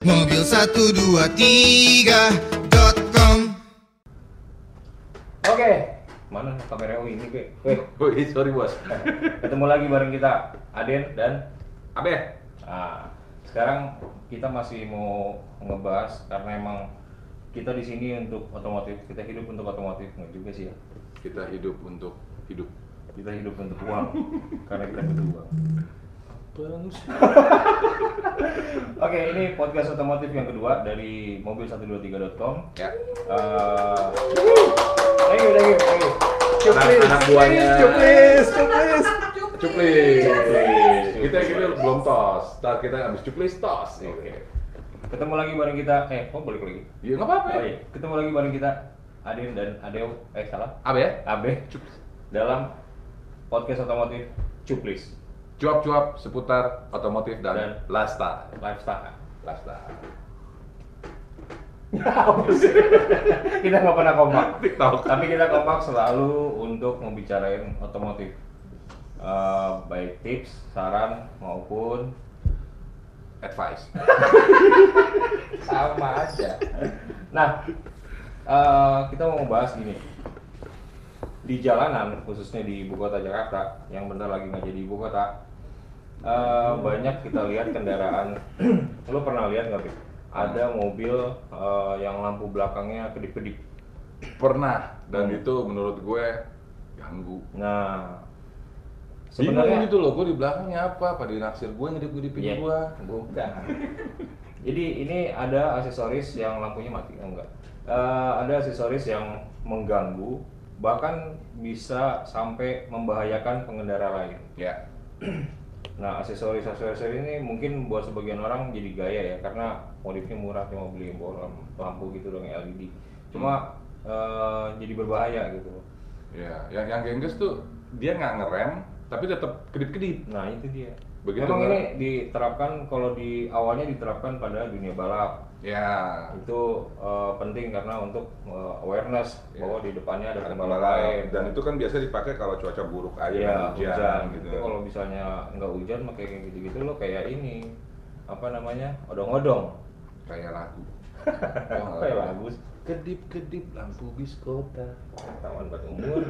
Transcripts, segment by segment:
Mobil 123.com Oke, mana kamera ini gue? Weh, Woi, sorry bos. ketemu lagi bareng kita, Aden dan Abe, ah, sekarang kita masih mau ngebahas karena emang kita di sini untuk otomotif, kita hidup untuk otomotif, nggak juga sih ya. kita hidup untuk hidup. Kita hidup untuk uang, karena kita butuh uang. Oke, ini podcast otomotif yang kedua dari mobil123.com. Ya. Eh, thank you, thank you, thank you. Anak, anak buahnya. Cuplis, cuplis. Cuplis. Cuplis. Kita kita belum tos. Ntar kita habis cuplis tos. Oke. Ketemu lagi bareng kita. Eh, oh balik lagi. Ya nggak apa-apa. Oh, iya. Ketemu lagi bareng kita Adin dan Adeo. Eh salah. Abe ya. Abe dalam podcast otomotif Cuplis Cuap-cuap seputar otomotif dan, Dan lifestyle. Lifestyle. Lifestyle. kita nggak pernah kompak. TikTok. Tapi kita kompak selalu untuk membicarain otomotif. Eh, baik tips, saran maupun Advice. sama aja. Nah, eh, kita mau membahas gini. Di jalanan, khususnya di ibu kota Jakarta, yang bentar lagi nggak jadi ibu kota, eh, banyak kita lihat kendaraan. Lo pernah lihat nggak, Pip? Ada mobil eh, yang lampu belakangnya kedip-kedip. Pernah dan Hmm. itu menurut gue ganggu. Nah, sebenarnya gitu loh, gue di belakangnya apa? Pada naksir gue ngedip-ngedipin Iya. gue. Bukan. Jadi ini ada aksesoris yang lampunya mati, enggak? Eh, ada aksesoris yang mengganggu, bahkan bisa sampai membahayakan pengendara lain. Ya. Nah, aksesoris aksesoris ini mungkin buat sebagian orang jadi gaya ya, karena modifnya murah cuma beli bawa lampu gitu dong LED. Cuma eh, jadi berbahaya gitu. Ya, yang yang gengges tuh dia nggak ngerem, tapi tetap kedip-kedip. Nah itu dia. Begitu Memang ini diterapkan kalau di awalnya diterapkan pada dunia balap. Ya, itu eh, penting karena untuk eh, awareness Iya. bahwa di depannya ada ada pembalap lain dan itu kan biasa dipakai kalau cuaca buruk aja Iya, hujan, hujan, gitu. Itu kalau misalnya nggak hujan mah kayak gitu-gitu lo kayak ini apa namanya odong-odong Kayak lagu. apa ya bagus Kedip-kedip lampu bis kota. taman buat umur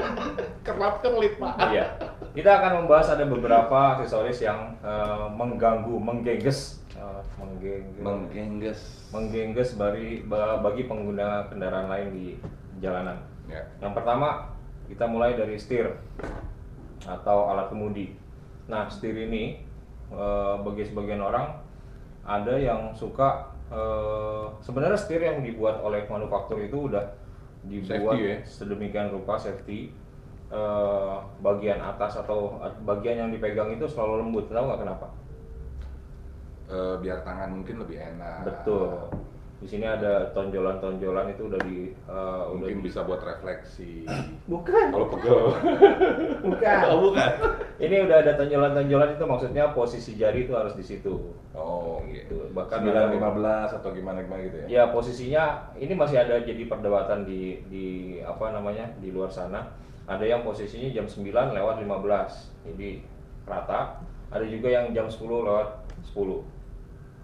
Kerap kerlip pak. iya kita akan membahas ada beberapa aksesoris yang eh, mengganggu menggengges Eh, menggengges Menggengges. menggengges bagi ba- bagi pengguna kendaraan lain di jalanan Ya. Yang pertama kita mulai dari setir atau alat kemudi. Nah setir ini eh, bagi sebagian orang ada yang suka eh, sebenarnya setir yang dibuat oleh manufaktur itu udah dibuat Safety ya? sedemikian rupa safety eh, bagian atas atau bagian yang dipegang itu selalu lembut tahu nggak kenapa? Eh, biar tangan mungkin lebih enak. Betul. Di sini ada tonjolan-tonjolan itu udah di udah Mungkin di- bisa buat refleksi. bukan Kalau pegel. bukan Oh, bukan. Ini udah ada tonjolan-tonjolan itu maksudnya posisi jari itu harus di situ. Oh, gitu. gitu. Bahkan ada- 915 atau gimana gimana gitu ya. Ya posisinya ini masih ada jadi perdebatan di di apa namanya di luar sana. Ada yang posisinya jam 9 lewat 15. Jadi rata. Ada juga yang jam 10 lewat 10.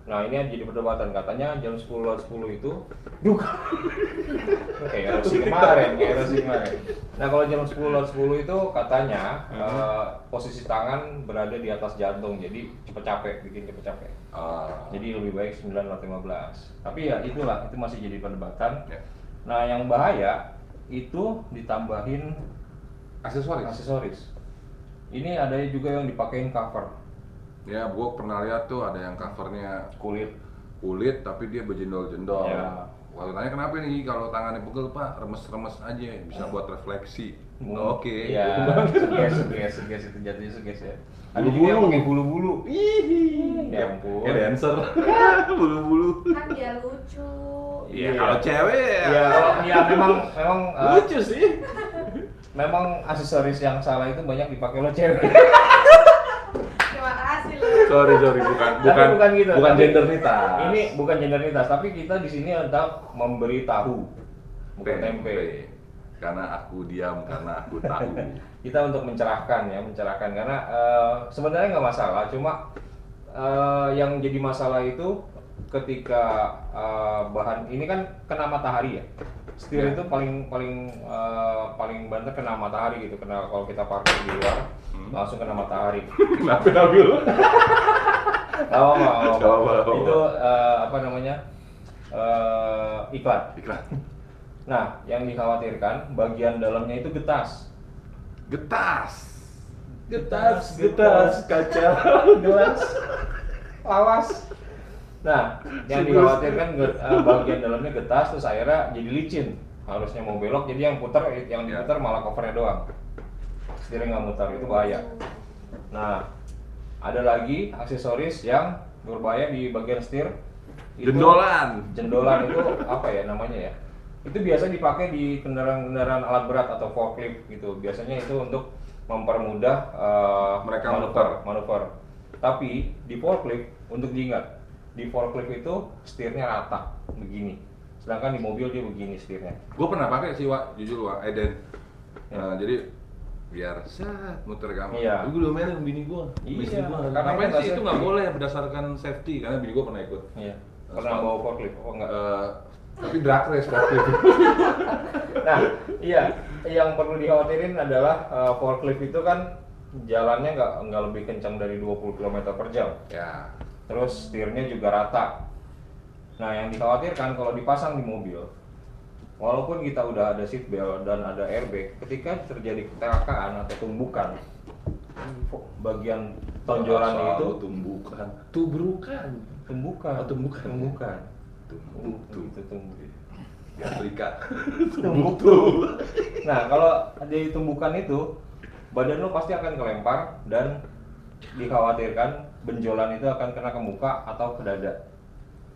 Nah ini yang jadi perdebatan. Katanya jam 10 lewat 10 itu duka kayak erosi kemarin kayak erosi kemarin. Nah kalau jam 10 lewat 10 itu katanya eh, posisi tangan berada di atas jantung. Jadi cepet capek bikin cepet capek. Ah, jadi lebih baik 9 lewat 15 tapi ya itulah itu masih jadi perdebatan. Ya. nah yang bahaya itu ditambahin Aksesoris. aksesoris. Ini ada juga yang dipakein cover Ya, gua pernah lihat tuh ada yang covernya kulit kulit tapi dia berjendol-jendol. Ya. Waktu tanya kenapa nih kalau tangannya pegel pak remes-remes aja bisa buat refleksi. Oke. ya suges suges suges itu jatuhnya suges ya ada juga yang Bulu-bulu. pakai bulu-bulu ya ampun Kayak dancer. Bulu-bulu. kan dia lucu Iya, Iya. kalau cewek ya kalau ya memang memang eh, lucu sih. memang aksesoris yang salah itu banyak dipakai oleh cewek Sorry, sorry, bukan Tapi bukan bukan gitu, bukan tapi genderitas. ini bukan genderitas tapi kita di sini hendak memberi tahu bukan tempe Karena aku diam, karena aku tahu. kita untuk mencerahkan ya mencerahkan karena eh, sebenarnya nggak masalah cuma eh, yang jadi masalah itu ketika eh, bahan ini kan kena matahari ya. Setir Ya. itu paling paling eh, paling banter kena matahari gitu. Kena kalau kita parkir di luar Hmm. langsung kena matahari. Kenapa Nabil? Gak apa-apa, gak apa-apa. Gak apa-apa. Itu eh, apa namanya eh, iklan. Iklan. Nah, yang dikhawatirkan bagian dalamnya itu getas. Getas. Getas, getas, kaca. gelas, awas. Nah, yang dikhawatirkan eh, bagian dalamnya getas terus akhirnya jadi licin. Harusnya mau belok, jadi yang putar yang Ya. diputar malah covernya doang. Setirnya nggak mutar, itu bahaya. Nah, ada lagi aksesoris yang berbahaya di bagian setir. Itu- Jendolan. Jendolan itu apa ya namanya ya? Itu biasa dipakai di kendaraan-kendaraan alat berat atau forklift gitu. Biasanya itu untuk mempermudah eh, Mereka manuver, manuver. Tapi di forklift untuk diingat, di forklift itu setirnya rata begini. Sedangkan di mobil dia begini setirnya. Gue pernah pakai sih, Wak. Jujur, Wak. Eden. Ya. Nah, jadi biar set muter gampang. Iya. Gue udah mainin bini gue. Iya, Karena karena Ngapain itu sih itu nggak boleh berdasarkan safety karena bini gue pernah ikut. Iya. Nah, Pernah bawa forklift? Oh enggak. Eh, tapi drag race waktu itu. Nah, iya, yang perlu dikhawatirin adalah eh, forklift itu kan jalannya nggak nggak lebih kencang dari 20 km per jam. ya. Terus setirnya juga rata. Nah, yang dikhawatirkan kalau dipasang di mobil, walaupun kita udah ada seat belt dan ada airbag, ketika terjadi kecelakaan atau tumbukan, bagian Selalu itu tumbukan. Tubrukan. tumbukan, Oh, tumbukan. tumbukan, Tumbuk tuh. itu tumbuh. Afrika. Tumbuk tuh. Nah, kalau di tumbukan itu, badan lo pasti akan kelempar dan dikhawatirkan benjolan itu akan kena ke muka atau ke dada.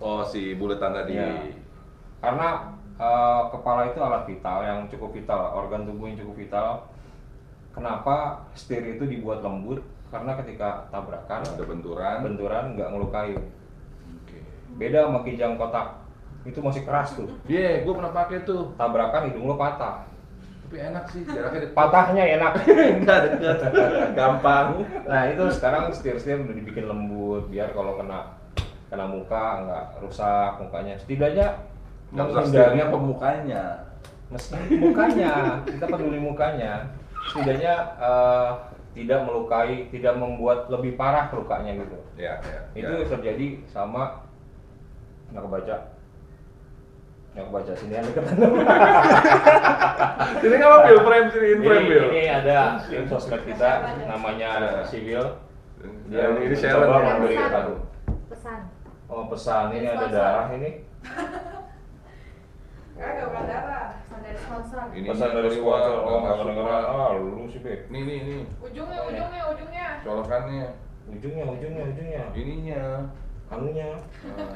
Oh, si buletan tadi. Iya. Karena eh, kepala itu alat vital yang cukup vital, organ tubuh yang cukup vital. Kenapa setir itu dibuat lembut? Karena ketika tabrakan, Ada benturan. benturan nggak ngelukain. Oke. Beda sama kijang kotak, itu masih keras tuh. Iya, gue pernah pakai tuh. Tabrakan hidung lo patah. Tapi enak sih, jaraknya. Patahnya enak. Enggak. Gampang. Nah itu sekarang setir-setir udah dibikin lembut biar kalau kena kena muka nggak rusak mukanya. Setidaknya Nggak usah pemukanya. meski mukanya. Kita peduli mukanya. Setidaknya eh, tidak melukai tidak membuat lebih parah lukanya gitu. Ya, ya. itu ya. terjadi sama nggak kebaca. Nggak kebaca sini ada deketan Ini nggak apa Bill frame sini in ini, frame Bill. ini ada tim sosmed kita namanya Civil. Ya, ini mencoba Sharon yang memberi pesan. oh pesan. Ini ada darah ini Kagak darah. Pesan dari sponsor. Ini pesan dari sponsor oh nggak masuk, kedengeran ah lu sih Beb. Nih, nih, nih. Ujungnya, ujungnya, ujungnya. Colokannya. ujungnya ujungnya ujungnya Ininya. anunya Nah.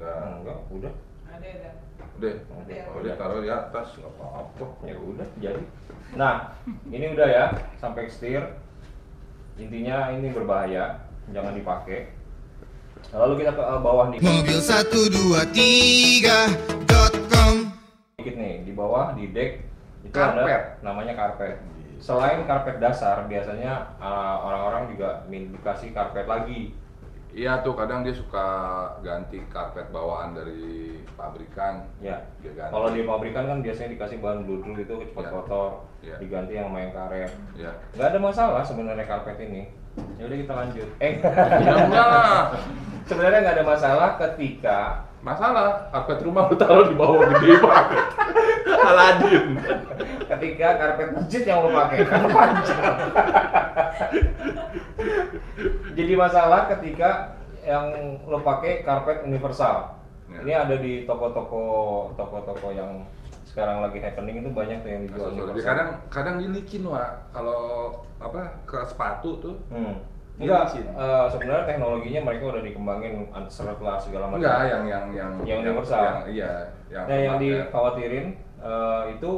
Nah, enggak udah Ada, ada. udah. Udah. Udah taruh di atas, nggak apa-apa. ya udah jadi nah ini udah ya sampai setir intinya ini berbahaya jangan dipakai lalu kita ke eh, bawah nih Mobil 123.com dikit nih di bawah di deck itu Karpet. ada namanya karpet selain karpet dasar biasanya eh, orang-orang juga min- dikasih karpet lagi Iya tuh kadang dia suka ganti karpet bawaan dari pabrikan. ya kalau di pabrikan kan biasanya dikasih bahan bludru itu cepat Ya. kotor Ya. diganti yang main karet Ya. nggak ada masalah sebenarnya karpet ini ya udah kita lanjut eh Ya enggak lah. Sebenarnya nggak ada masalah ketika Masalah, karpet rumah lu taruh di bawah gede banget. Aladin. ketika karpet masjid yang lo pakai karena panjang jadi masalah ketika yang lo pakai karpet universal Ya. ini ada di toko-toko toko-toko yang sekarang lagi happening itu banyak tuh yang dijual universal kadang kadang dilicin wa kalau apa ke sepatu tuh. hmm. Dia Enggak, eh, sebenarnya teknologinya mereka udah dikembangin seret lah segala macam. Enggak, yang yang yang Yang universal. yang- iya, yang Nah, yang dikhawatirin eh, itu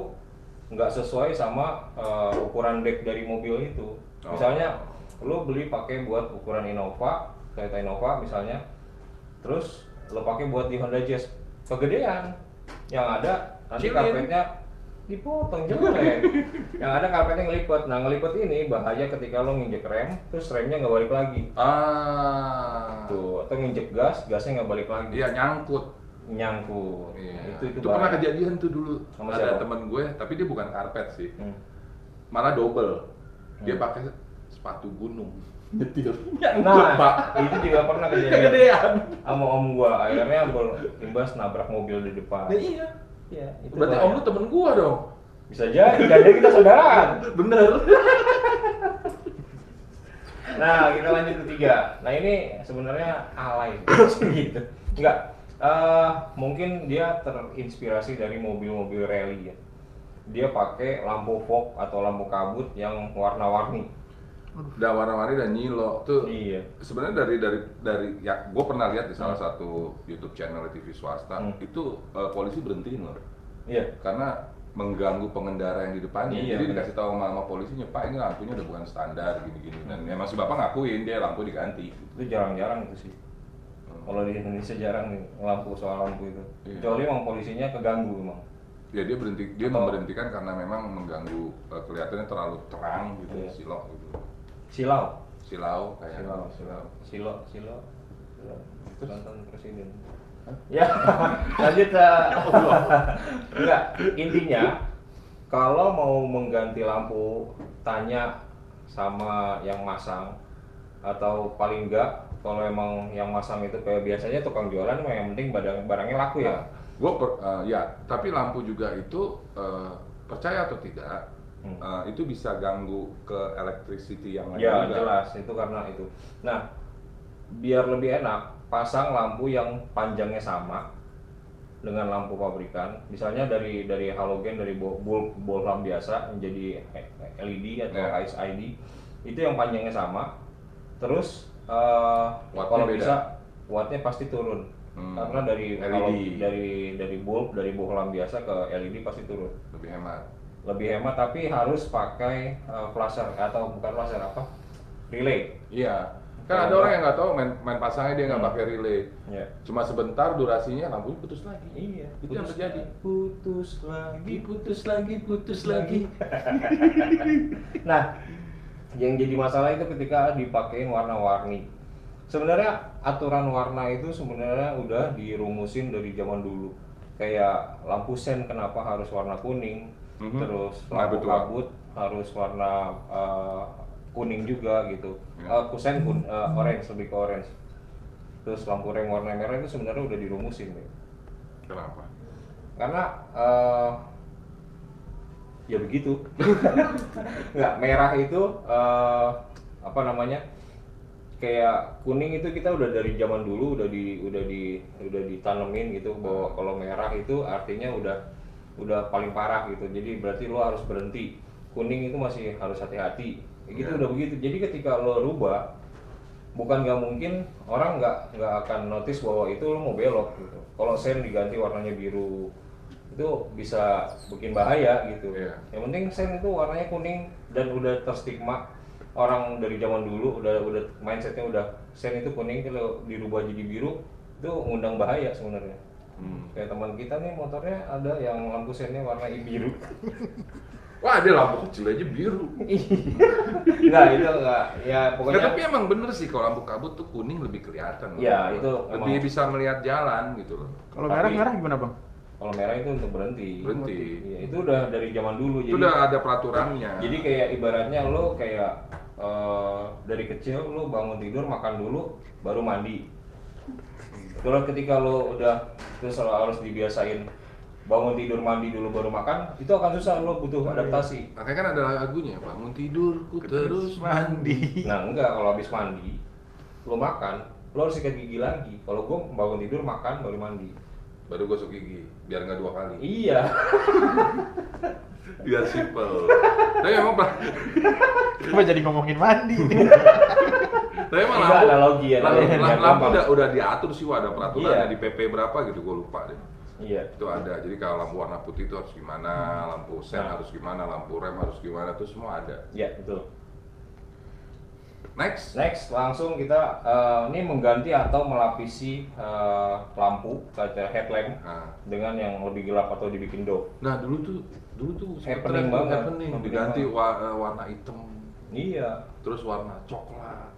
nggak sesuai sama eh, ukuran deck dari mobil itu. Oh. Misalnya, lo beli pakai buat ukuran Innova, Toyota Innova misalnya, terus lo pakai buat di Honda Jazz, kegedean. Yang ada nanti karpetnya dipotong jelek. yang ada karpetnya ngelipet. Nah ngelipet ini bahaya ketika lo nginjek rem, terus remnya nggak balik lagi. Ah. Tuh, atau nginjek gas, gasnya nggak balik lagi. Iya nyangkut. Nyangkut. Iya. Itu itu, pernah bahaya. kejadian tuh dulu. Sama Ada siapa? temen gue, tapi dia bukan karpet sih. Hmm. Malah double. Dia Hmm. pakai sepatu gunung. Nyetir. Nah, itu juga pernah kejadian. Sama om gua, akhirnya imbas nabrak mobil di depan. Nah, iya. Iya, itu Berarti bahaya. om lu temen gua dong. bisa jadi, jadi kita saudaraan. Bener. Nah, kita lanjut ke tiga. Nah, ini sebenarnya alay gitu. Enggak. eh, mungkin dia terinspirasi dari mobil-mobil rally ya. Dia pakai lampu fog atau lampu kabut yang warna-warni. Udah warna-warni dan nyilo tuh. Iya. Sebenarnya dari dari dari ya gue pernah lihat di salah satu YouTube channel TV swasta Hmm. itu eh, polisi berhentiin loh Iya. karena mengganggu pengendara yang di depannya. Iya, Jadi benar. dikasih tahu sama, sama polisinya, Pak ini lampunya udah bukan standar gini-gini. Dan emang si bapak ngakuin dia lampu diganti. Itu jarang-jarang itu sih. Kalau di Indonesia jarang nih lampu soal lampu itu. Iya. Kecuali emang polisinya keganggu emang. Ya dia berhenti, dia Atau- memberhentikan karena memang mengganggu eh, kelihatannya terlalu terang gitu, Iya. silok gitu. Silau. Silau kayak Silau, silau. Silo, silo. Silo. Nonton presiden. Ya, lanjut eh. Enggak, intinya kalau mau mengganti lampu tanya sama yang masang atau paling enggak kalau emang yang masang itu kayak biasanya tukang jualan mah yang penting barang barangnya laku ya. Gue ya, tapi lampu juga itu eh, percaya atau tidak Hmm. eh, itu bisa ganggu ke electricity yang lain Ya juga. jelas itu karena itu. Nah biar lebih enak pasang lampu yang panjangnya sama dengan lampu pabrikan. Misalnya dari dari halogen dari bulb bulb bohlam biasa menjadi LED atau Ya. HID itu yang panjangnya sama. Terus Wattnya kalau beda. bisa wattnya pasti turun. Hmm. Karena dari LED. dari dari bulb dari bohlam biasa ke LED pasti turun lebih hemat. Lebih hemat tapi harus pakai uh, flasher atau bukan flasher apa relay Iya. Kan ada orang yang nggak tahu main, main pasangnya dia nggak Hmm. pakai relay. ya Cuma sebentar durasinya lampunya putus lagi. iya Itu yang terjadi. putus lagi putus lagi, putus lagi. nah yang jadi masalah itu ketika dipakein warna-warni sebenarnya aturan warna itu sebenarnya udah dirumusin dari zaman dulu kayak lampu sen kenapa harus warna kuning Mhm. terus Nah, lampu kabut harus warna uh, kuning juga gitu Ya. uh, kusen kun, uh, orange lebih ke orange terus lampu rem warna merah itu sebenarnya udah dirumusin deh Kenapa? karena eh, ya begitu nggak merah itu eh, apa namanya kayak kuning itu kita udah dari zaman dulu udah di udah di udah ditanemin gitu bahwa kalau merah itu artinya udah udah paling parah gitu. Jadi berarti lo harus berhenti. Kuning itu masih harus hati-hati. Kayak gitu Iya. udah begitu. Jadi ketika lo rubah bukan nggak mungkin orang nggak nggak akan notice bahwa itu lo mau belok gitu. Kalau sen diganti warnanya biru itu bisa bikin bahaya gitu. Iya. yang penting sen itu warnanya kuning dan udah terstigma orang dari zaman dulu udah udah mindsetnya udah sen itu kuning kalau dirubah jadi biru itu ngundang bahaya sebenarnya Hmm. kayak teman kita nih motornya ada yang lampu sennya warna biru Wah, ada lampu kecil aja biru. enggak itu enggak ya Nah, pokoknya tapi emang bener sih kalau lampu kabut tuh kuning lebih kelihatan. loh. Iya, itu lebih emang. bisa melihat jalan gitu loh. Kalau merah merah gimana bang? kalau merah itu untuk berhenti Berhenti. Iya, itu udah dari zaman dulu Itu jadi udah ada peraturannya. jadi kayak ibaratnya lo kayak eh, dari kecil lo bangun tidur makan dulu baru mandi kalau ketika lo udah terus lo harus dibiasain bangun tidur mandi dulu baru makan itu akan susah lo butuh adaptasi Makanya kan ada lagunya, bangun tidurku terus mandi. nah enggak kalau habis mandi lo makan lo harus sikat gigi lagi kalau gue bangun tidur makan baru mandi Baru gosok gigi, biar nggak dua kali. iya Biar simple. Tapi emang Pak, Coba jadi ngomongin mandi. tapi emang lampu, analogi ya, lampu, lampu, lampu udah, udah diatur sih, Wah, ada peraturan Iya. di PP berapa gitu, gue lupa deh. iya Itu ada, jadi kalau lampu warna putih itu harus gimana, lampu sen Nah. harus gimana, lampu rem harus gimana, itu semua ada. iya betul Next. Next, langsung kita eh, ini mengganti atau melapisi eh, lampu kaca headlamp Nah. dengan yang lebih gelap atau dibikin doff. Nah dulu tuh dulu tuh Happening banget. happening diganti warna hitam Iya, terus warna coklat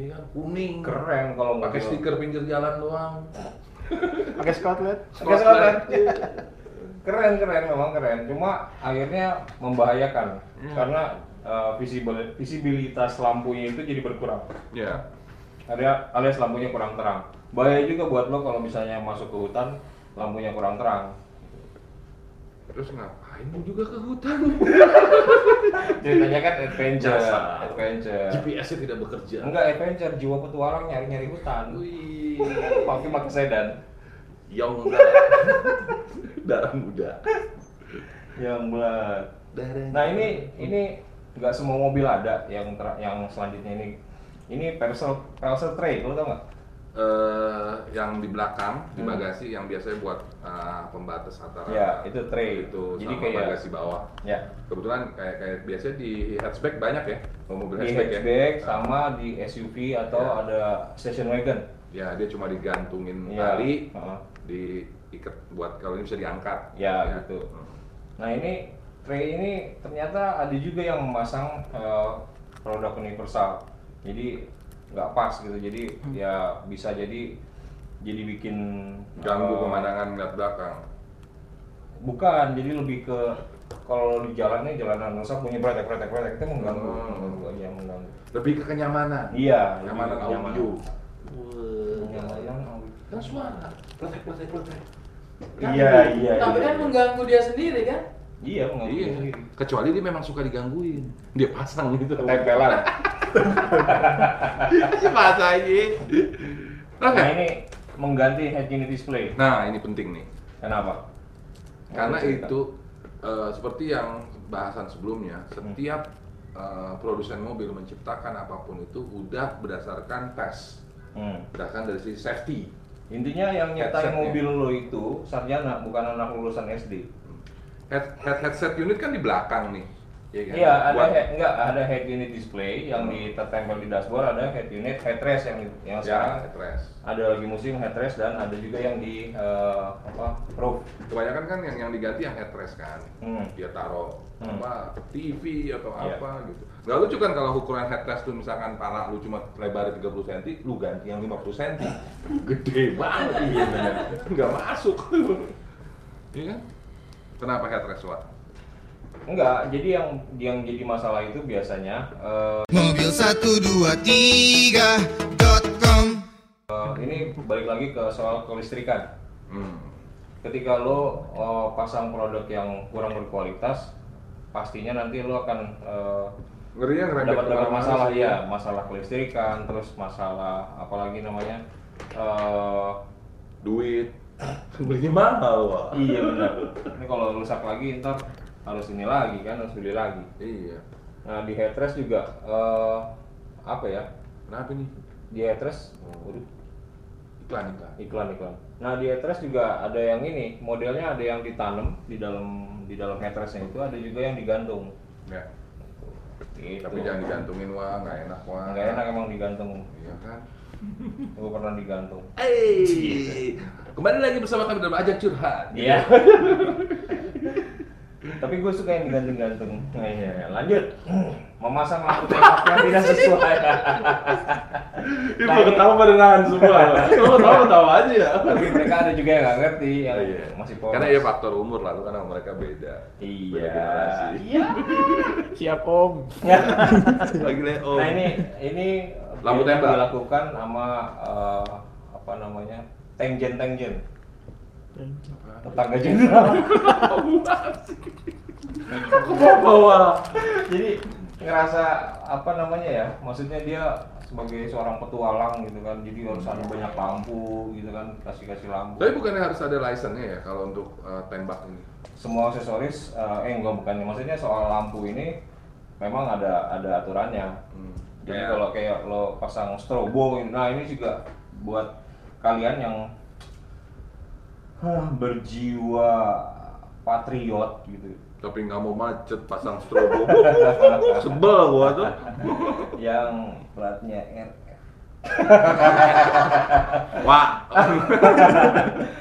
iya kan kuning keren kalau pakai stiker pinggir jalan doang Pakai Scotland. Pakai Scotland. keren keren memang keren. Cuma akhirnya membahayakan Hmm. karena eh, visibil- visibilitas lampunya itu jadi berkurang. ya Ada alias lampunya kurang terang. Bahaya juga buat lo kalau misalnya masuk ke hutan lampunya kurang terang. Terus ngapain lu juga ke hutan Ceritanya kan adventure, Jasa. adventure. GPS-nya tidak bekerja Enggak adventure, jiwa petualang nyari-nyari hutan. wih Pakai pakai sedan. Young darah muda Yang darah Nah ini ini nggak semua mobil ada yang ter- yang selanjutnya ini ini parcel parcel tray, lo tau nggak? Eh yang di belakang di Hmm. bagasi yang biasanya buat eh, pembatas antara Ya, itu tray. itu Jadi sama kayak- bagasi bawah Ya, kebetulan kayak kayak biasanya di hatchback banyak ya mobil di hatchback, hatchback ya sama di SUV atau Ya. ada station wagon. ya dia cuma digantungin Ya, tali heeh. diikat buat kalau ini bisa diangkat Ya, gitu. Hmm. Nah ini tray ini ternyata ada juga yang memasang eh, produk universal. Jadi nggak pas gitu. Jadi ya bisa jadi jadi bikin ganggu eh, pemandangan ngeliat belakang Bukan, jadi lebih ke kalau di jalannya jalanan rusak bunyi pretek pretek pretek itu mengganggu, Oh. mengganggu aja mengganggu. lebih ke kenyamanan Iya, kenyamanan audio Kenyamanan audio. kan suara pletek pletek pletek Iya, iya. Tapi iya. kan mengganggu dia sendiri kan? Iya, mengganggu iya sendiri. kecuali dia memang suka digangguin dia pasang gitu Ketempelan. masa aja Nah ini mengganti head unit display. nah ini penting nih Kenapa? karena itu eh, seperti yang bahasan sebelumnya setiap eh, produsen mobil menciptakan apa pun itu udah berdasarkan tes Hmm. berdasarkan dari sisi safety Intinya yang nyiptain Headset-nya. mobil lo itu sarjana, bukan anak lulusan SD. head, head headset unit kan di belakang nih ya kan? Iya, ada head, enggak ada head unit display yang di tertempel di dashboard, ada head unit headrest yang yang ya sekarang headrest ada lagi musim headrest dan ada juga yang di eh, apa roof. kebanyakan kan yang yang diganti yang headrest kan Hmm. dia taruh Hmm. apa TV atau Iya. apa gitu nggak lucu kan kalau ukuran headrest tuh misalkan pala lu cuma lebarnya 30 cm lu ganti yang 50 cm gede banget iya nggak masuk iya kan kenapa headrest Wak? Enggak, jadi yang yang jadi masalah itu biasanya eh, Mobil 123.com eh, ini balik lagi ke soal kelistrikan. hmm. Ketika lo eh, pasang produk yang kurang berkualitas, pastinya nanti lo akan eh, ngerembet dapat dapat masalah ya, masalah kelistrikan, terus masalah apalagi namanya eh, duit belinya mahal Wak. iya benar. Ini kalau rusak lagi ntar harus ini lagi kan, harus beli lagi. iya Nah di headrest juga eh, apa ya? kenapa nih Di headrest, waduh, iklan iklan iklan iklan. Nah di headrest juga ada yang ini, modelnya ada yang ditanam di dalam di dalam headrestnya itu, ada juga yang digantung. ya Gitu. tapi jangan digantungin wah nggak enak wah Nggak enak emang digantung. iya kan Gue pernah digantung. Hey, kembali lagi bersama kami dalam ajak curhat. Iya. Tapi gue suka yang digantung-gantung. Nah, iya. Lanjut. Memasang lampu tembak yang tidak sesuai. Ini mau ketawa pada nahan semua. Kamu tahu ketawa aja ya. Tapi mereka ada juga yang nggak ngerti, yang Oh, iya. masih polos. Karena ya faktor umur lalu karena mereka beda. Beda Iya. generasi. Iya. Siap om. Lagi Leo. Nah ini ini Lampu tembak. dilakukan sama eh, apa namanya tengjen tengjen tetangga jenderal. Ke bawah. Jadi ngerasa apa namanya ya? Maksudnya dia sebagai seorang petualang gitu kan, jadi harus ada banyak lampu gitu kan, kasih kasih lampu. Tapi bukannya harus ada license-nya ya kalau untuk eh, tembak ini? Semua aksesoris, eh, eh enggak bukannya, maksudnya soal lampu ini memang ada ada aturannya. Hmm. Jadi kalau kayak lo pasang strobo, nah ini juga buat kalian yang huh, berjiwa patriot gitu Tapi nggak mau macet pasang strobo. Sebel gua tuh. yang platnya RR Wah.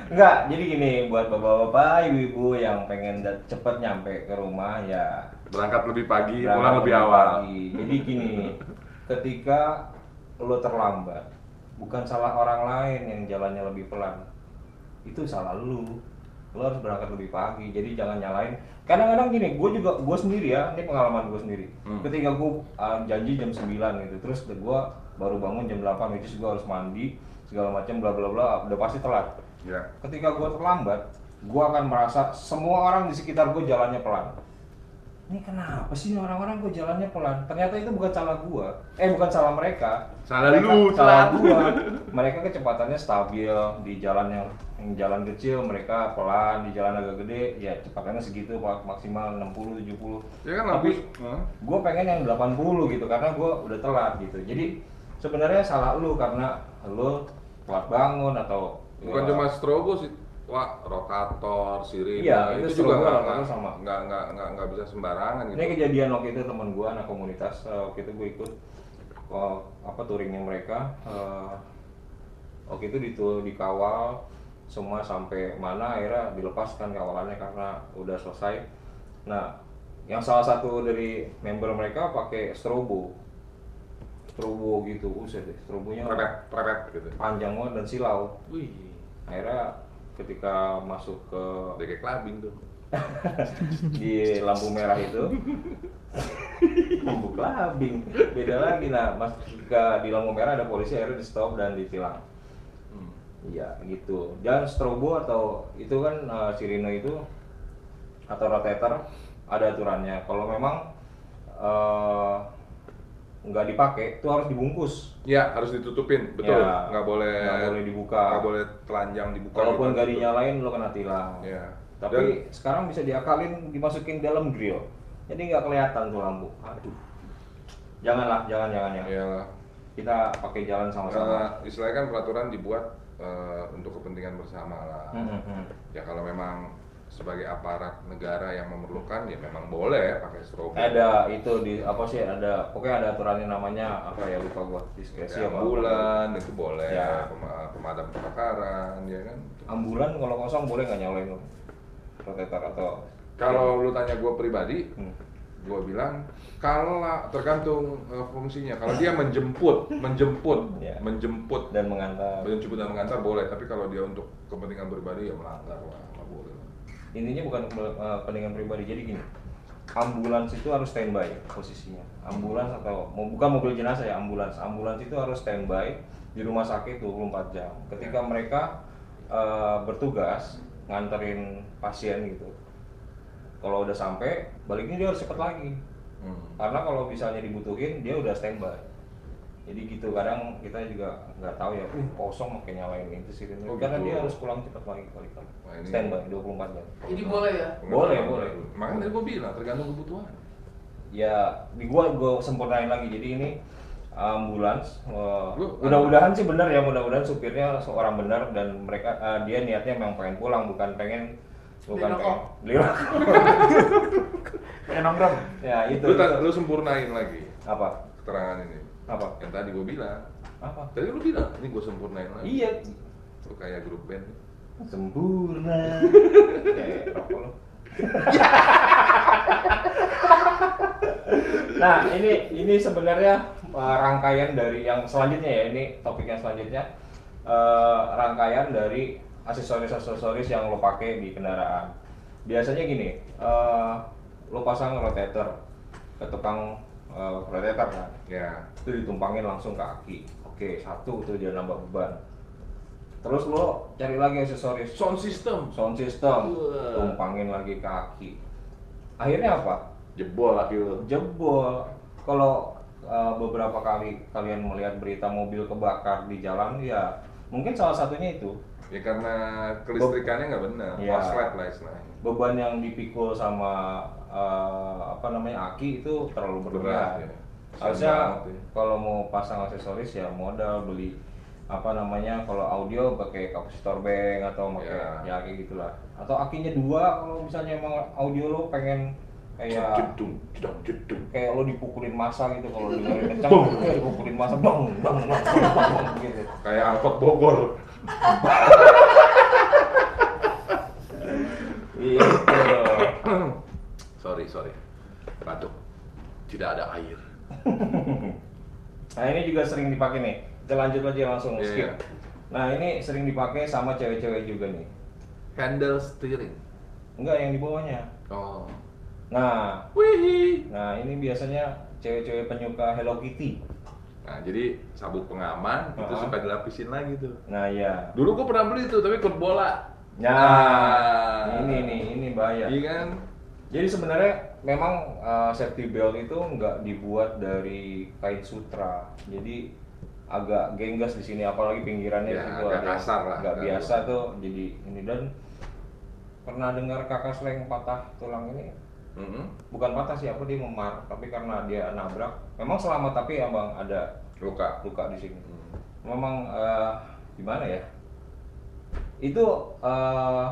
Enggak, jadi gini buat bapak-bapak, ibu-ibu yang pengen cepet nyampe ke rumah ya Berangkat lebih pagi, berangkat pulang lebih awal. pagi. Jadi gini, ketika lo terlambat, bukan salah orang lain yang jalannya lebih pelan. Itu salah lu. Lo harus berangkat lebih pagi. Jadi jangan nyalain. Kadang-kadang gini, gue juga gue sendiri ya, ini pengalaman gue sendiri. Hmm. Ketika gue uh, janji jam 9 gitu, terus gue baru bangun jam 8, which is gue harus mandi segala macam bla bla bla, udah pasti telat Ya. ketika gue terlambat, gue akan merasa semua orang di sekitar gue jalannya pelan. Ini kenapa sih orang-orang gue jalannya pelan? Ternyata itu bukan salah gue, eh bukan salah mereka. Salah Mereka- lu, salah gue. Mereka kecepatannya stabil di jalan yang, yang jalan kecil, mereka pelan di jalan agak gede, ya kecepatannya segitu mak- maksimal 60 70. Ya kan Tapi. Hah? gue pengen yang 80 gitu karena gue udah telat gitu. Jadi sebenarnya salah lu karena lu telat bangun atau Bukan ya, cuma strobo sih. Wah, rotator, sirine, Iya, itu juga strobo, nggak nggak- sama. nggak nggak nggak nggak bisa sembarangan gitu. Ini kejadian waktu itu teman gua anak komunitas eh, waktu itu gue ikut eh, apa touringnya mereka eh, waktu itu ditu dikawal semua sampai mana akhirnya dilepaskan kawalannya karena udah selesai. Nah, yang salah satu dari member mereka pakai strobo, strobo gitu, uset deh, strobonya Prepet, prepet gitu. panjang banget dan silau. Wih, Akhirnya ketika masuk ke kayak clubbing tuh. di lampu merah itu lampu kelabing beda lagi nah mas ketika di lampu merah ada polisi akhirnya di stop dan ditilang. Iya gitu dan strobo atau itu kan eh, sirine itu atau rotator ada aturannya kalau memang eh, nggak dipakai itu harus dibungkus Ya, harus ditutupin, betul. Ya, nggak boleh nggak boleh dibuka. Nggak boleh telanjang dibuka. kalaupun gitu. nggak dinyalain lo kena tilang Ya. Tapi sekarang bisa diakalin dimasukin dalam grill. Jadi nggak kelihatan tuh lampu. Aduh. Janganlah, jangan jangan ya. Ya, Kita pakai jalan sama-sama. istilahnya kan peraturan dibuat eh, untuk kepentingan bersama lah. Hmm, hmm. Ya kalau memang sebagai aparat negara yang memerlukan ya memang boleh pakai strobo. Ada itu di apa sih ada pokoknya ada aturannya namanya apa ya lupa gua diskresi Ya, apa. ambulan itu boleh, Ya. pema- pemadam kebakaran, ya kan. Ambulan kalau kosong boleh nggak nyalain rotator atau Kalau lu tanya gue pribadi, Hmm. Gue bilang kalau tergantung eh, fungsinya. Kalau dia menjemput, menjemput, Ya. menjemput, dan mengantar. menjemput dan mengantar boleh. Tapi kalau dia untuk kepentingan pribadi ya melanggar lah, nggak boleh. Intinya bukan eh, kepentingan pribadi. Jadi gini. Ambulans itu harus standby posisinya. Ambulans atau mau bukan mobil jenazah ya, ambulans. Ambulans itu harus standby di rumah sakit 24 jam. Ketika mereka eh, bertugas nganterin pasien gitu. Kalau udah sampai, baliknya dia harus cepet lagi. Hmm. Karena kalau misalnya dibutuhin, dia udah standby. Jadi gitu kadang kita juga nggak tahu ya, uh kosong makin nyalain itu sih. Oh, Karena gitu. dia harus pulang cepat lagi kali-kali. Wah, ini- Standby 24 jam. Jadi boleh ya? Boleh, boleh. Makanya tadi gue bilang tergantung kebutuhan. ya di gua gua sempurnain lagi jadi ini ambulans Lu- mudah-mudahan sih benar ya mudah-mudahan supirnya seorang benar dan mereka eh, dia niatnya memang pengen pulang bukan pengen bukan Beli rokok. pengen beli rokok. Kayak nongkrong. ya itu, Lu, itu. lu sempurnain lagi apa keterangan ini. apa Yang tadi gue bilang. apa Tadi lu bilang, ini gue sempurnain lagi. iya Lu kayak grup band. sempurna kayak rokok lu nah ini ini sebenarnya uh, rangkaian dari yang selanjutnya ya ini topik yang selanjutnya Uh, rangkaian dari aksesoris-aksesoris yang lo pakai di kendaraan. Biasanya gini uh, lo pasang rotator ke tukang uh, rotator kan? Ya. itu ditumpangin langsung ke kaki oke satu tuh dia nambah beban. Terus lo cari lagi aksesoris. Sound system. sound system. Wah. tumpangin lagi ke kaki akhirnya apa? Jebol lagi lu. jebol. Kalau uh, beberapa kali kalian melihat berita mobil kebakar di jalan ya mungkin salah satunya itu Ya karena kelistrikannya nggak benar. Iya. Korslet lah istilahnya. beban yang dipikul sama uh, apa namanya aki itu terlalu Berat, berlebihan ya. harusnya ya. kalau mau pasang aksesoris ya modal beli apa namanya kalau audio pakai kapasitor bank atau pakai Ya. ya kayak gitulah atau akinya dua kalau misalnya emang audio lo pengen kayak jedung jedung jedung. kayak lo dipukulin masa gitu kalau dengerin kencang kayak dipukulin masa bang bang bang bang, bang, bang, gitu. Kayak angkot Bogor. Gitu sorry sorry. Batuk. Tidak ada air. Nah ini juga sering dipakai nih. Kita lanjut aja langsung Iya, skip. iya. nah ini sering dipakai sama cewek-cewek juga nih. Handle steering. Enggak yang di bawahnya. Oh nah. Wih nah ini biasanya cewek-cewek penyuka Hello Kitty. Nah jadi sabuk pengaman itu Ah. suka dilapisin lagi tuh. Nah ya dulu gua pernah beli tuh tapi ikut bola. Nah ini nih ini bahaya. Iya kan? Jadi sebenarnya memang uh, safety belt itu nggak dibuat dari kain sutra. Jadi agak genggas di sini apalagi pinggirannya Ya, itu agak kasar lah, nggak agak biasa tuh jadi ini. Dan pernah dengar kakak seleng patah tulang ini Mhm. bukan patah sih apa dia memar tapi karena dia nabrak. Memang selamat tapi abang ada luka. Luka di sini. Hmm. memang uh, gimana ya? Itu uh,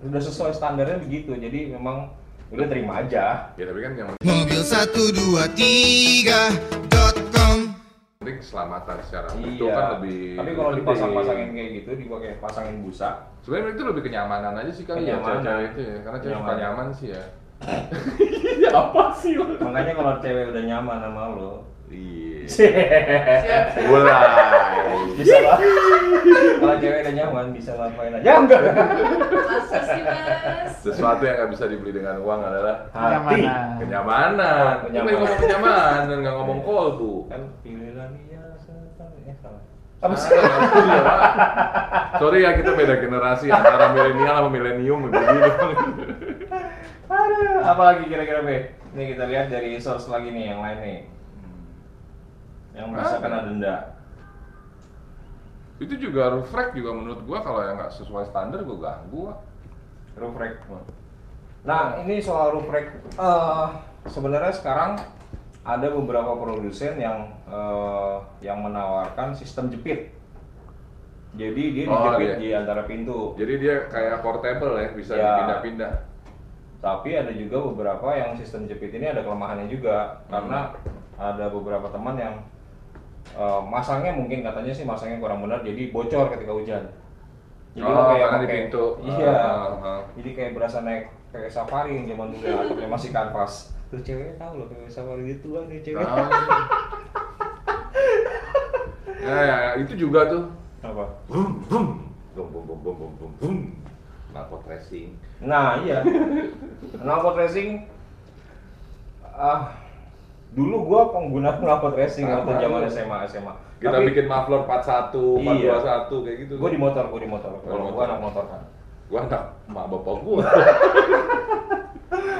udah sesuai standarnya begitu jadi memang udah terima aja. Ya tapi kan yang Mobil 123.com penting keselamatan secara Iya. itu kan lebih Tapi kalau dipasang-pasangin kayak gitu, dipakai pasangin busa. sebenarnya itu lebih kenyamanan aja sih kali ya cewek itu ya. Karena cewek suka nyaman sih ya ya apa sih lo Makanya kalau cewek udah nyaman sama lo, iya Siap. mulai bisa lah. kalau cewek udah nyaman bisa ngapain aja. Ya enggak. Masa sih mas? sesuatu yang nggak bisa dibeli dengan uang adalah Hati. Kenyamanan. kenyamanan Kenyamanan. Ngomong kenyamanan nggak ngomong kolbu Kan pilihlah dia setan. Eh salah. Apa sih? Pak. Sorry ya kita beda generasi antara milenial sama milenium begini. Aduh, apa lagi kira-kira Be? Nih kita lihat dari source lagi nih yang lain nih. Yang Apa? kena denda. Itu juga roof rack juga menurut gua kalau yang nggak sesuai standar gua ganggu. roof rack. Nah, ini soal roof rack. eh, sebenarnya sekarang ada beberapa produsen yang eh, yang menawarkan sistem jepit. Jadi dia Oh, dijepit iya. di antara pintu. Jadi dia kayak portable ya, bisa Ya. dipindah-pindah tapi ada juga beberapa yang sistem jepit ini ada kelemahannya juga hmm. karena ada beberapa teman yang uh, masangnya mungkin katanya sih masangnya kurang benar jadi bocor ketika hujan. Jadi oh, kayak karena di pintu. Iya. Uh, uh, uh. jadi kayak berasa naik kayak safari yang zaman dulu atapnya masih kanvas. Tuh ceweknya tahu loh kayak safari itu kan cewek. Nah. ya, ya, itu juga tuh. Apa? Bum. Bum bum bum bum bum bum. Knalpot racing. Nah iya. Knalpot racing. Ah, dulu gua pengguna knalpot racing Sama waktu zaman lu. SMA SMA. Kita Tapi bikin muffler 41, Iya. 421 kayak gitu. gua di motor, gua di motor. Kalau motor. gua anak motor kan. Gua anak mak bapak gua.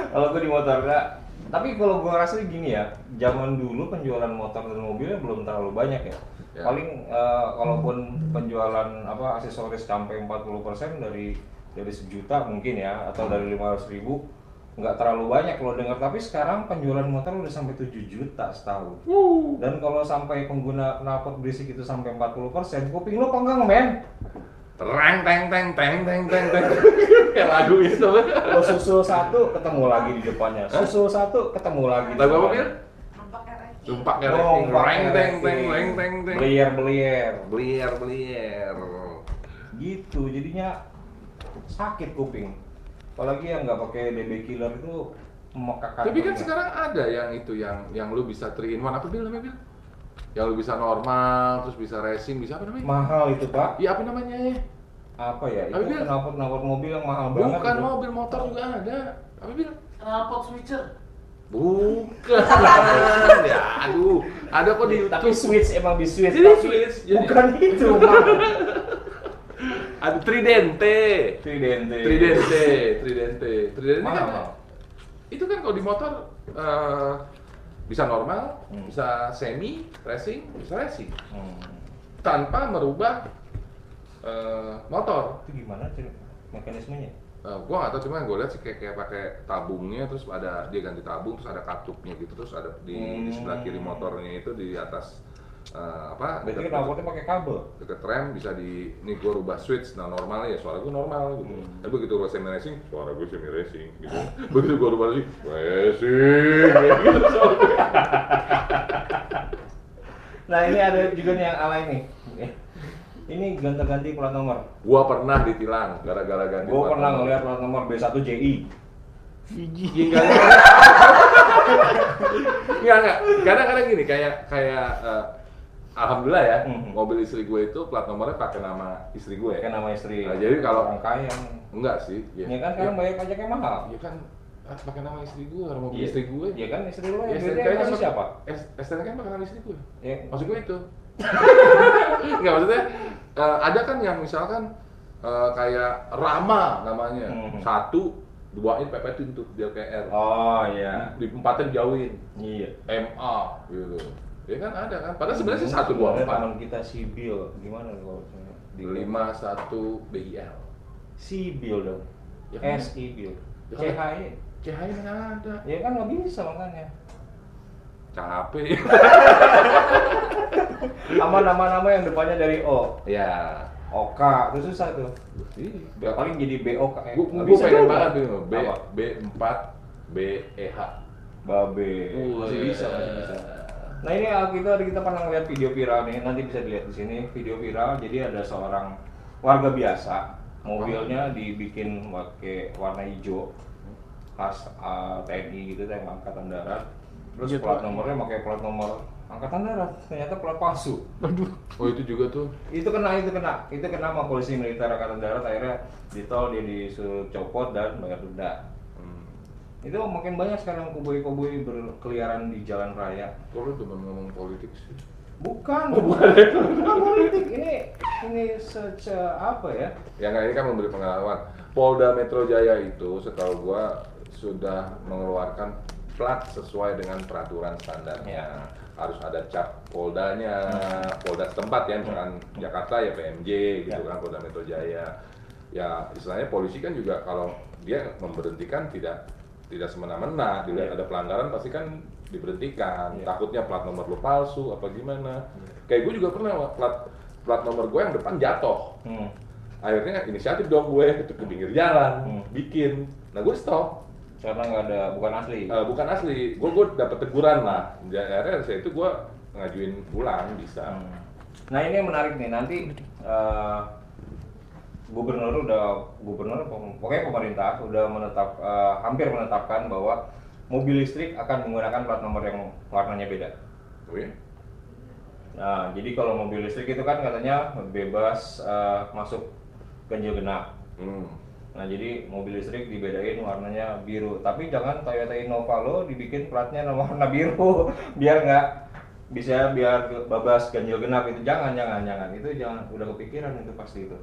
Kalau gua di motor enggak. Tapi kalau gua ngerasa gini ya, zaman dulu penjualan motor dan mobilnya belum terlalu banyak ya. Ya. Paling eh, kalaupun penjualan apa aksesoris sampai 40% dari dari sejuta mungkin ya atau dari 500 ribu nggak terlalu banyak kalau dengar. Tapi sekarang penjualan motor udah sampai 7 juta setahun. Dan kalau sampai pengguna knalpot berisik itu sampai 40% kuping lo penggang men. Tereng teng teng teng teng teng teng. Kayak lagu itu. lo susul satu ketemu lagi di depannya. Susul satu ketemu lagi Lagu apa, ranking. Sumpah kayak Oh, Reng teng teng teng teng teng. belier belier. Belier belier. gitu jadinya sakit kuping apalagi yang nggak pakai DB killer itu memekakan Tapi kan sekarang ada yang itu yang yang lu bisa 3 in 1 apa bil namanya bil? Yang lu bisa normal, terus bisa racing, bisa apa namanya? mahal itu pak Iya apa namanya? apa ya itu Tapi knalpot knalpot mobil yang mahal banget Bukan itu. mobil motor juga ada. Apa bil? Knalpot switcher. Bukan. ya aduh, ada kok di tapi YouTube. switch emang di switch Jadi tapi switch, jadi- bukan itu Pak. Ada Tridente. Tridente Tridente, Tridente. Tridente Mahal, kan mahal. itu kan kalau di motor eh, bisa normal, Hmm. bisa semi, racing, bisa racing Hmm. tanpa merubah eh, motor. itu gimana sih mekanismenya Eh, gua nggak tahu cuma gue lihat sih kayak kayak pakai tabungnya terus ada dia ganti tabung terus ada katupnya gitu terus ada di, di sebelah kiri Hmm. motornya itu di atas eh, apa Berarti deket- knalpotnya pakai kabel. deket rem bisa di ini gue rubah switch nah normalnya ya suara gue normal gitu Hmm. tapi begitu gue semi racing suara gue semi racing gitu begitu gue rubah racing racing gitu. Nah ini ada juga nih yang alay nih. Ini gonta-ganti plat nomor. gua pernah ditilang gara-gara ganti plat pernah nomor. ngeliat plat nomor B1 JI. Iya, enggak, enggak, enggak. Kadang-kadang gini, kayak kayak eh, alhamdulillah ya, Mhm. mobil istri gue itu plat nomornya pakai nama istri gue. Kayak nama istri. Nah, jadi kalau- orang kaya. Enggak sih, ya. Ya kan sekarang bayar pajaknya mahal. Ya kan pakai nama istri gue, orang mobil Iya. istri gue. Ya kan istri lo Ya, yang STNK kan pakai- siapa? STNK kan pakai nama istri gue. Ya, Maksud gue itu. Enggak maksudnya eh, ada kan yang misalkan eh, kayak Rama namanya. Mhm. Satu pepetin tuh biar kayak R. Oh iya. Di empatnya dijauhin. Iya. MA gitu. Ya kan ada kan. Padahal sebenarnya sih satu dua empat. Teman kita si Bill, gimana kalau Di lima satu BIL. Si Bill dong. Ya kan? S I Bill. Ya C kan? CHI mana ada. Ya kan nggak bisa makanya. Capek. Sama nama-nama yang depannya dari O. ya. OK, itu susah tuh. Ya, paling jadi BOK. Eh, Gue pengen banget tuh B? B empat B E H. Babe. Oh, masih iya. bisa, masih bisa. Nah ini ah, kita kita pernah ngeliat video viral nih, nanti bisa dilihat di sini video viral. Jadi ada seorang warga biasa, mobilnya dibikin pakai warna hijau, khas ah, TNI gitu, yang angkatan darat. Terus Iya, plat nomornya pakai plat nomor angkatan darat, ternyata plat palsu. Oh itu juga tuh. Itu kena, itu kena, itu kena sama polisi militer angkatan darat. Akhirnya ditol dia disuruh copot dan bayar denda. Hmm. Itu makin banyak sekarang koboi-koboi berkeliaran di jalan raya. Kok lu cuma ngomong politik sih? Bukan, bukan, bukan politik. Ini ini sece apa ya? Ya nggak ini kan memberi pengalaman. Polda Metro Jaya itu setahu gua sudah mengeluarkan plat sesuai dengan peraturan standarnya. Harus ada cap Poldanya, Polda setempat ya, misalkan Jakarta ya PMJ gitu Ya. kan Polda Metro Jaya. Ya istilahnya polisi kan juga kalau dia memberhentikan tidak tidak semena-mena, dilihat Ya. ada pelanggaran pasti kan diberhentikan. Ya. Takutnya plat nomor lu palsu apa gimana. Kayak gue juga pernah plat plat nomor gue yang depan jatuh Hmm. akhirnya inisiatif dong gue itu ke pinggir jalan Hmm. bikin nah gue stop Karena nggak ada, bukan asli. Eh, bukan asli gue gue dapet teguran lah Ya, akhirnya dari situ gue ngajuin pulang bisa Hmm. Nah ini yang menarik nih nanti eh, gubernur udah gubernur pokoknya pemerintah udah menetap eh, hampir menetapkan bahwa mobil listrik akan menggunakan plat nomor yang warnanya beda. oh iya Nah, jadi kalau mobil listrik itu kan katanya bebas eh, masuk ganjil genap. hmm. Nah, jadi mobil listrik dibedain warnanya biru. Tapi jangan Toyota Innova lo dibikin platnya warna biru, biar nggak bisa biar babas ganjil genap itu jangan jangan jangan itu jangan udah kepikiran itu pasti itu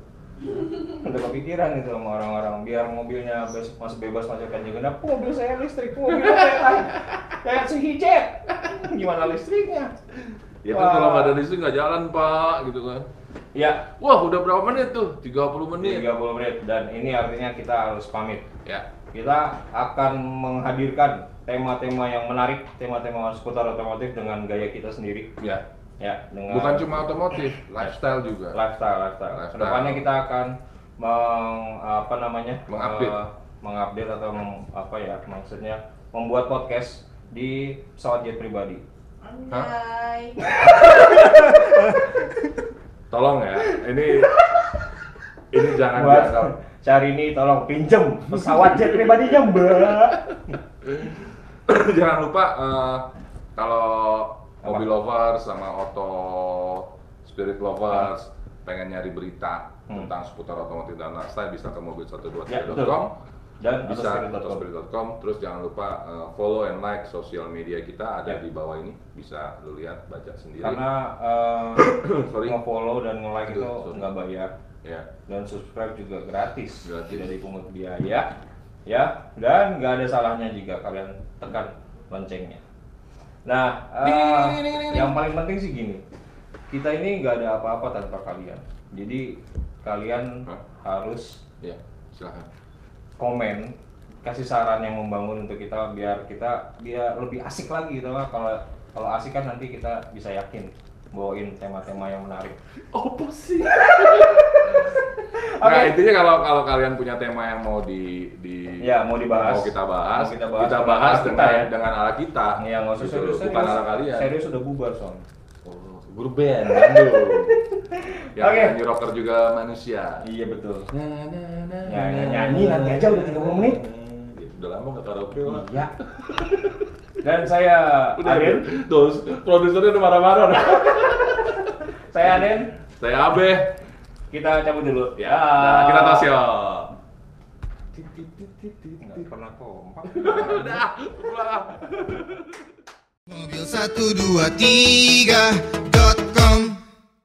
udah kepikiran itu sama orang-orang. Biar mobilnya bebas masuk bebas masuk ganjil genap "Oh, mobil saya listrik mobil saya kayak kayak si hijet gimana listriknya? Ya kan kalau nggak ada listrik nggak jalan pak gitu kan. Ya. Wah udah berapa menit tuh? 30 menit. 30 menit. Dan ini artinya kita harus pamit. Ya. Kita akan menghadirkan tema-tema yang menarik, tema-tema seputar otomotif dengan gaya kita sendiri. ya Ya, dengan bukan cuma otomotif lifestyle juga lifestyle, lifestyle. Lifestyle. Ke depannya kita akan meng, apa namanya, Mengupdate. eh, mengupdate atau mem- apa ya maksudnya membuat podcast di pesawat jet pribadi. Anjay. tolong ya ini ini jangan Buat dianggap Syahrini tolong pinjem pesawat jet pribadinya mbak. jangan lupa eh, kalau? Mobil lovers sama auto spirit lovers pengen nyari berita Hmm. tentang seputar otomotif dan lifestyle bisa ke mobil123.com Ya. Dan bisa autospirit.com. terus jangan lupa eh, follow and like sosial media kita ada Ya. di bawah ini bisa lu lihat baca sendiri Karena eh, Sorry. nge-follow dan nge-like itu Aduh, sorry. nggak bayar. ya dan subscribe juga gratis, Gratis. tidak dipungut biaya ya dan nggak ada salahnya jika kalian tekan loncengnya nah eh, Ding, ding, ding, ding, ding. yang paling penting sih gini kita ini nggak ada apa-apa tanpa kalian jadi kalian Hah? harus ya silakan komen kasih saran yang membangun untuk kita biar kita biar lebih asik lagi gitu lah kalau kalau asik kan nanti kita bisa yakin bawain tema-tema yang menarik. Apa sih? Oke. Nah intinya kalau kalau kalian punya tema yang mau di di Ya, mau dibahas. mau kita bahas, Mau kita bahas kita dengan bahas ala kita dengan ya. dengan ala kita. Ya nggak usah Gitu, serius, bukan ala kalian. Serius udah bubar son. Oh, grup band. Yang Oke. nyanyi rocker juga manusia. Iya betul. Na, na, na, Ya, na, nyanyi na, nanti aja udah 30 menit. Ya, Udah lama nggak karaoke lah. Iya. Dan saya Udah, Aden, Dos, produsernya udah marah-marah. saya Aden, Saya Abe. Kita cabut dulu. Ya, nah, kita tos ya. Nggak pernah kompak. Udah, pulang. Mobil satu dua tiga